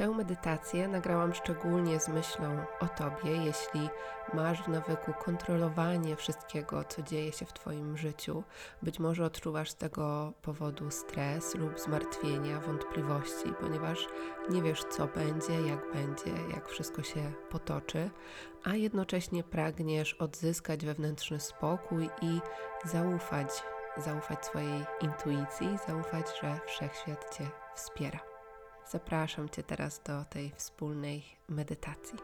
Tę medytację nagrałam szczególnie z myślą o Tobie, jeśli masz w nawyku kontrolowanie wszystkiego, co dzieje się w Twoim życiu. Być może odczuwasz z tego powodu stres lub zmartwienia, wątpliwości, ponieważ nie wiesz, co będzie, jak będzie, jak wszystko się potoczy, a jednocześnie pragniesz odzyskać wewnętrzny spokój i zaufać, zaufać swojej intuicji, zaufać, że wszechświat Cię wspiera. Zapraszam Cię teraz do tej wspólnej medytacji.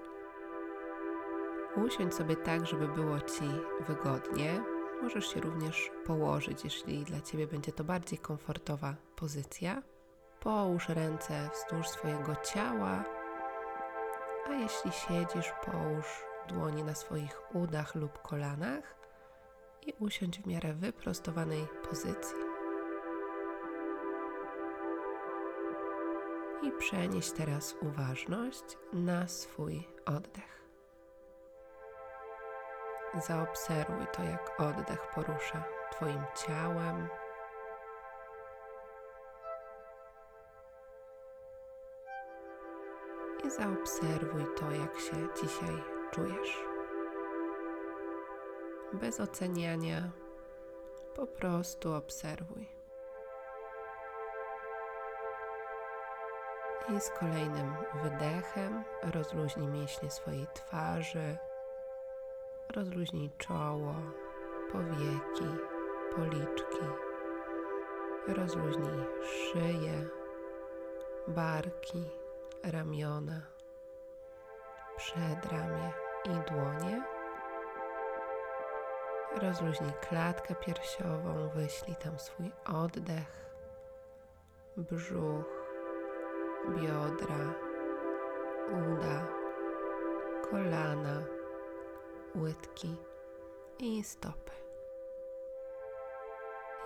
Usiądź sobie tak, żeby było Ci wygodnie. Możesz się również położyć, jeśli dla Ciebie będzie to bardziej komfortowa pozycja. Połóż ręce wzdłuż swojego ciała, a jeśli siedzisz, połóż dłonie na swoich udach lub kolanach i usiądź w miarę wyprostowanej pozycji. I przenieś teraz uważność na swój oddech. Zaobserwuj to, jak oddech porusza Twoim ciałem. I zaobserwuj to, jak się dzisiaj czujesz. Bez oceniania, po prostu obserwuj. I z kolejnym wydechem. Rozluźnij mięśnie swojej twarzy, rozluźnij czoło, powieki, policzki, rozluźnij szyję, barki, ramiona, przedramię i dłonie. Rozluźnij klatkę piersiową, wyślij tam swój oddech, brzuch, biodra, uda, kolana, łydki i stopy.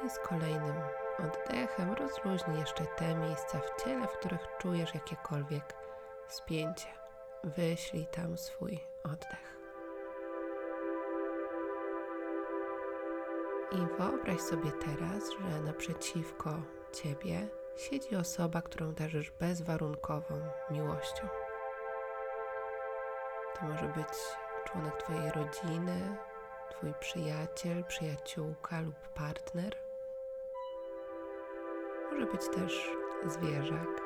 I z kolejnym oddechem rozluźnij jeszcze te miejsca w ciele, w których czujesz jakiekolwiek spięcie. Wyślij tam swój oddech. I wyobraź sobie teraz, że naprzeciwko ciebie siedzi osoba, którą darzysz bezwarunkową miłością. To może być członek Twojej rodziny, Twój przyjaciel, przyjaciółka lub partner. Może być też zwierzak.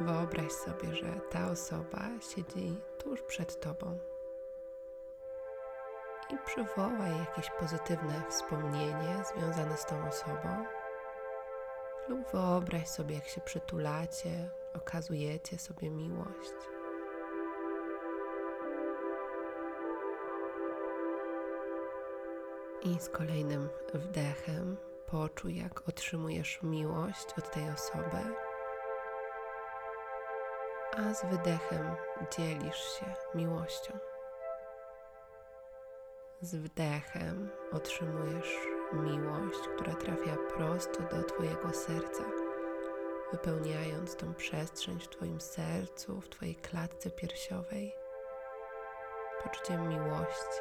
Wyobraź sobie, że ta osoba siedzi tuż przed Tobą i przywołaj jakieś pozytywne wspomnienie związane z tą osobą lub wyobraź sobie, jak się przytulacie, okazujecie sobie miłość. I z kolejnym wdechem poczuj, jak otrzymujesz miłość od tej osoby, a z wydechem dzielisz się miłością. Z wdechem otrzymujesz miłość, która trafia prosto do Twojego serca, wypełniając tą przestrzeń w Twoim sercu, w Twojej klatce piersiowej, poczuciem miłości.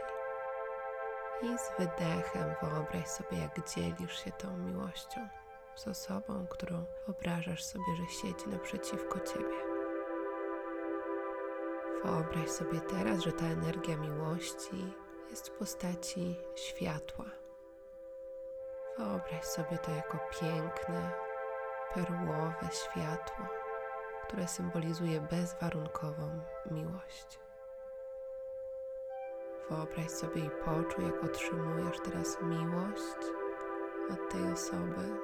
I z wydechem wyobraź sobie, jak dzielisz się tą miłością z osobą, którą wyobrażasz sobie, że siedzi naprzeciwko Ciebie. Wyobraź sobie teraz, że ta energia miłości jest w postaci światła Wyobraź sobie to jako piękne, perłowe światło, które symbolizuje bezwarunkową miłość. Wyobraź sobie i poczuj, jak otrzymujesz teraz miłość od tej osoby,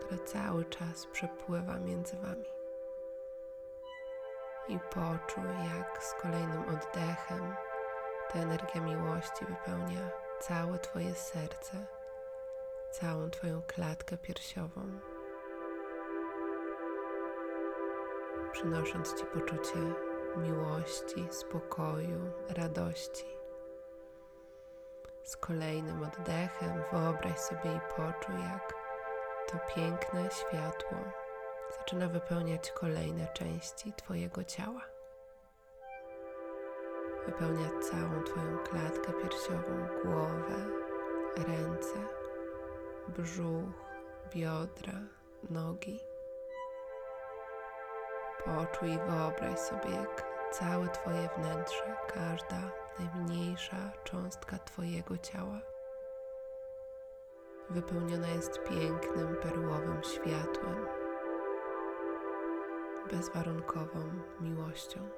która cały czas przepływa między wami. I poczuj, jak z kolejnym oddechem ta energia miłości wypełnia całe Twoje serce całą Twoją klatkę piersiową, przynosząc Ci poczucie miłości, spokoju, radości. Z kolejnym oddechem wyobraź sobie i poczuj, jak to piękne światło zaczyna wypełniać kolejne części Twojego ciała. Wypełnia całą Twoją klatkę piersiową, głowę, ręce brzuch, biodra, nogi. Poczuj i wyobraź sobie, jak całe Twoje wnętrze, każda najmniejsza cząstka Twojego ciała wypełniona jest pięknym, perłowym światłem, bezwarunkową miłością.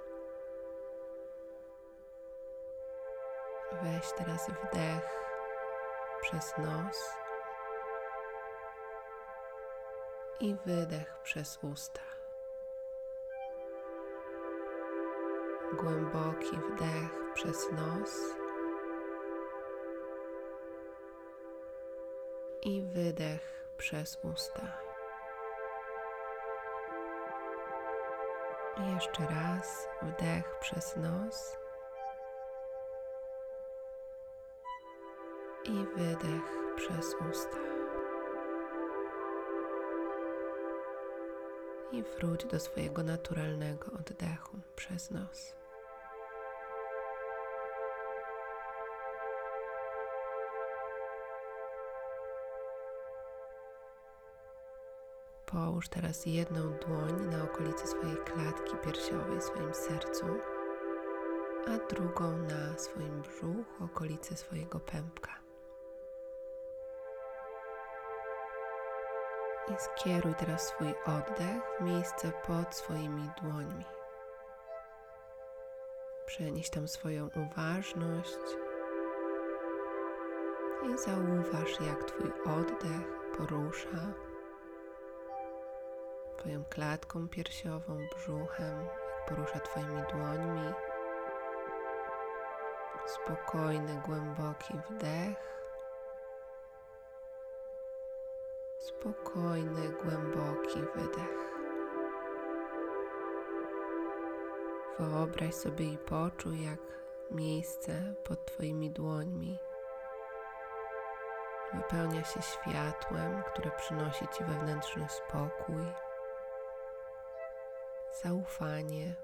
Weź teraz wdech przez nos i wydech przez usta. Głęboki wdech przez nos i wydech przez usta. Jeszcze raz wdech przez nos i wydech przez usta. I wróć do swojego naturalnego oddechu przez nos. Połóż teraz jedną dłoń na okolicy swojej klatki piersiowej, swoim sercu, a drugą na swoim brzuchu, okolicy swojego pępka. I skieruj teraz swój oddech w miejsce pod swoimi dłońmi. Przenieś tam swoją uważność i zauważ, jak Twój oddech porusza Twoją klatką piersiową, brzuchem, jak porusza Twoimi dłońmi. Spokojny, głęboki wdech. Spokojny, głęboki wydech. Wyobraź sobie i poczuj, jak miejsce pod Twoimi dłońmi wypełnia się światłem, które przynosi Ci wewnętrzny spokój zaufanie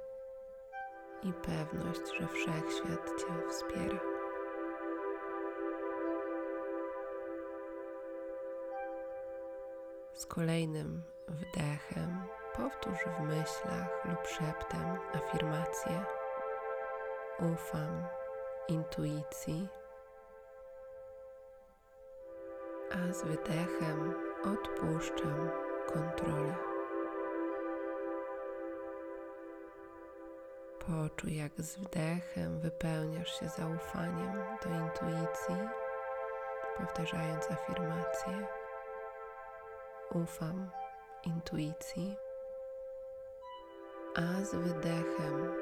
i pewność, że wszechświat Cię wspiera. Z kolejnym wdechem. Powtórz w myślach lub szeptem afirmację: Ufam intuicji, a z wydechem odpuszczam kontrolę. Poczuj, jak z wdechem wypełniasz się zaufaniem do intuicji, powtarzając afirmację: Ufam intuicji, a z wydechem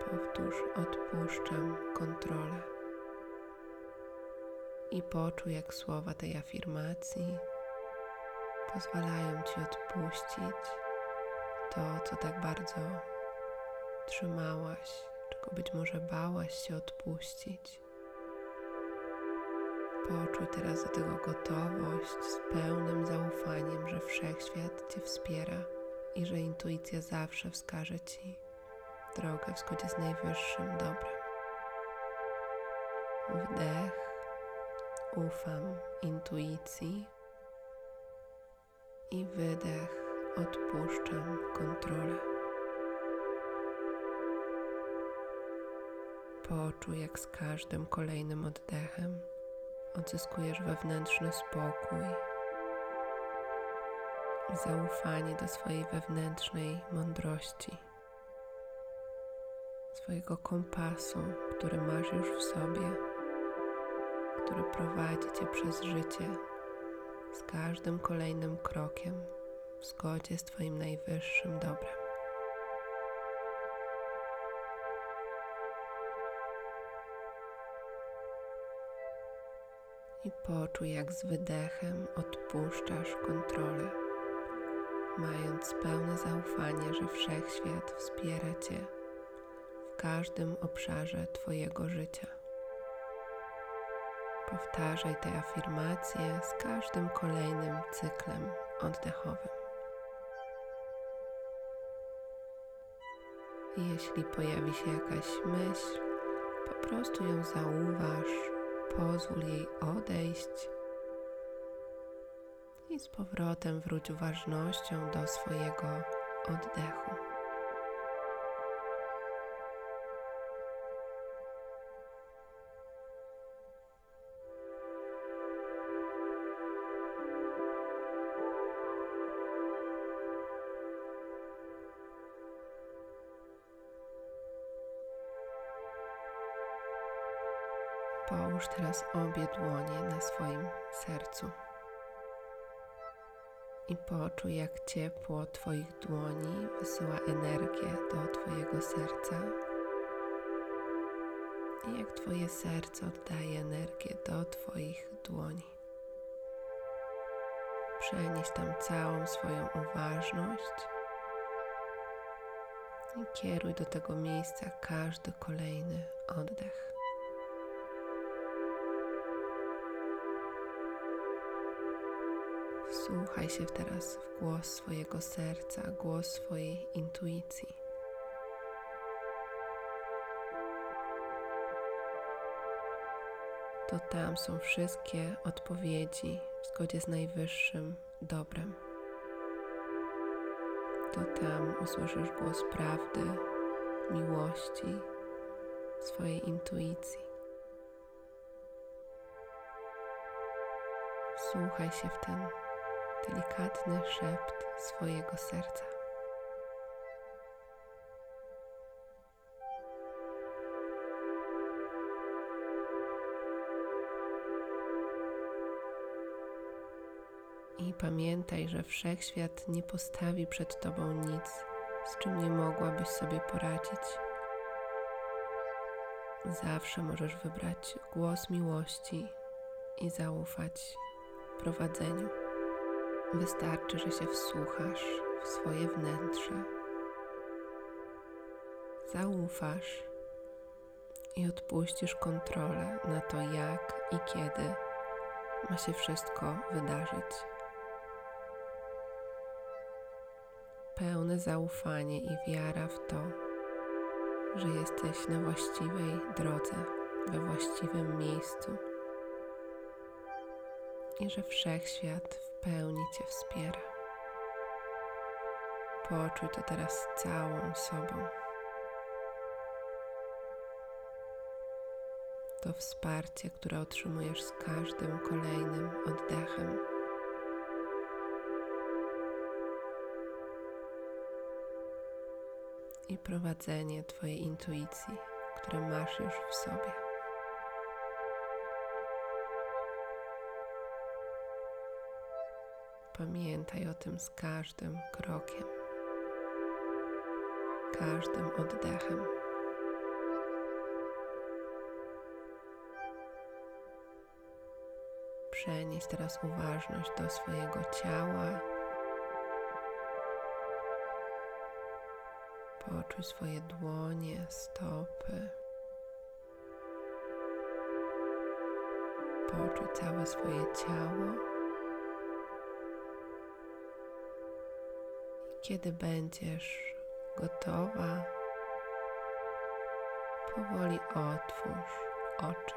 powtórz: Odpuszczam kontrolę. I poczuj, jak słowa tej afirmacji pozwalają ci odpuścić to, co tak bardzo trzymałaś, czego być może bałaś się odpuścić. Poczuj teraz do tego gotowość z pełnym zaufaniem, że wszechświat Cię wspiera i że intuicja zawsze wskaże Ci drogę w zgodzie z najwyższym dobrem. Wdech, ufam intuicji i wydech, odpuszczam kontrolę. Poczuj, jak z każdym kolejnym oddechem odzyskujesz wewnętrzny spokój i zaufanie do swojej wewnętrznej mądrości, swojego kompasu, który masz już w sobie, który prowadzi cię przez życie z każdym kolejnym krokiem w zgodzie z Twoim najwyższym dobrem. I poczuj, jak z wydechem odpuszczasz kontrolę, mając pełne zaufanie, że wszechświat wspiera Cię w każdym obszarze Twojego życia. Powtarzaj te afirmacje z każdym kolejnym cyklem oddechowym. Jeśli pojawi się jakaś myśl, po prostu ją zauważ pozwól jej odejść i z powrotem wróć uważnością do swojego oddechu. Połóż teraz obie dłonie na swoim sercu i poczuj, jak ciepło Twoich dłoni wysyła energię do Twojego serca i jak Twoje serce oddaje energię do Twoich dłoni. Przenieś tam całą swoją uważność i kieruj do tego miejsca każdy kolejny oddech. Wsłuchaj się teraz w głos swojego serca, głos swojej intuicji. To tam są wszystkie odpowiedzi w zgodzie z najwyższym dobrem. To tam usłyszysz głos prawdy, miłości, swojej intuicji. Wsłuchaj się w ten delikatny szept swojego serca. I pamiętaj, że wszechświat nie postawi przed tobą nic, z czym nie mogłabyś sobie poradzić. Zawsze możesz wybrać głos miłości i zaufać prowadzeniu. Wystarczy, że się wsłuchasz w swoje wnętrze, zaufasz i odpuścisz kontrolę na to, jak i kiedy ma się wszystko wydarzyć. Pełne zaufanie i wiara w to, że jesteś na właściwej drodze, we właściwym miejscu i że wszechświat pełni Cię wspiera. Poczuj to teraz całą sobą. To wsparcie, które otrzymujesz z każdym kolejnym oddechem. I prowadzenie Twojej intuicji, które masz już w sobie. Pamiętaj o tym z każdym krokiem, każdym oddechem. Przenieś teraz uważność do swojego ciała. Poczuj swoje dłonie, stopy. Poczuj całe swoje ciało. Kiedy będziesz gotowa, powoli otwórz oczy.